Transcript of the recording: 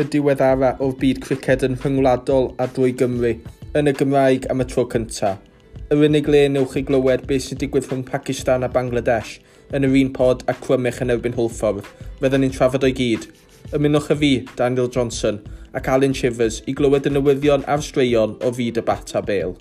y diweddara o'r byd criced yn rhyngwladol a drwy Gymru, yn y Gymraeg am y tro cyntaf. Yr unig le newch chi glywed beth sy'n digwydd rhwng Pakistan a Bangladesh yn yr un pod a crymych yn erbyn hwlffordd. Fyddwn ni'n trafod o'i gyd. Ymunwch y fi, Daniel Johnson, ac Alan Shivers i glywed y newyddion a'r straeon o fyd y Bata Bale.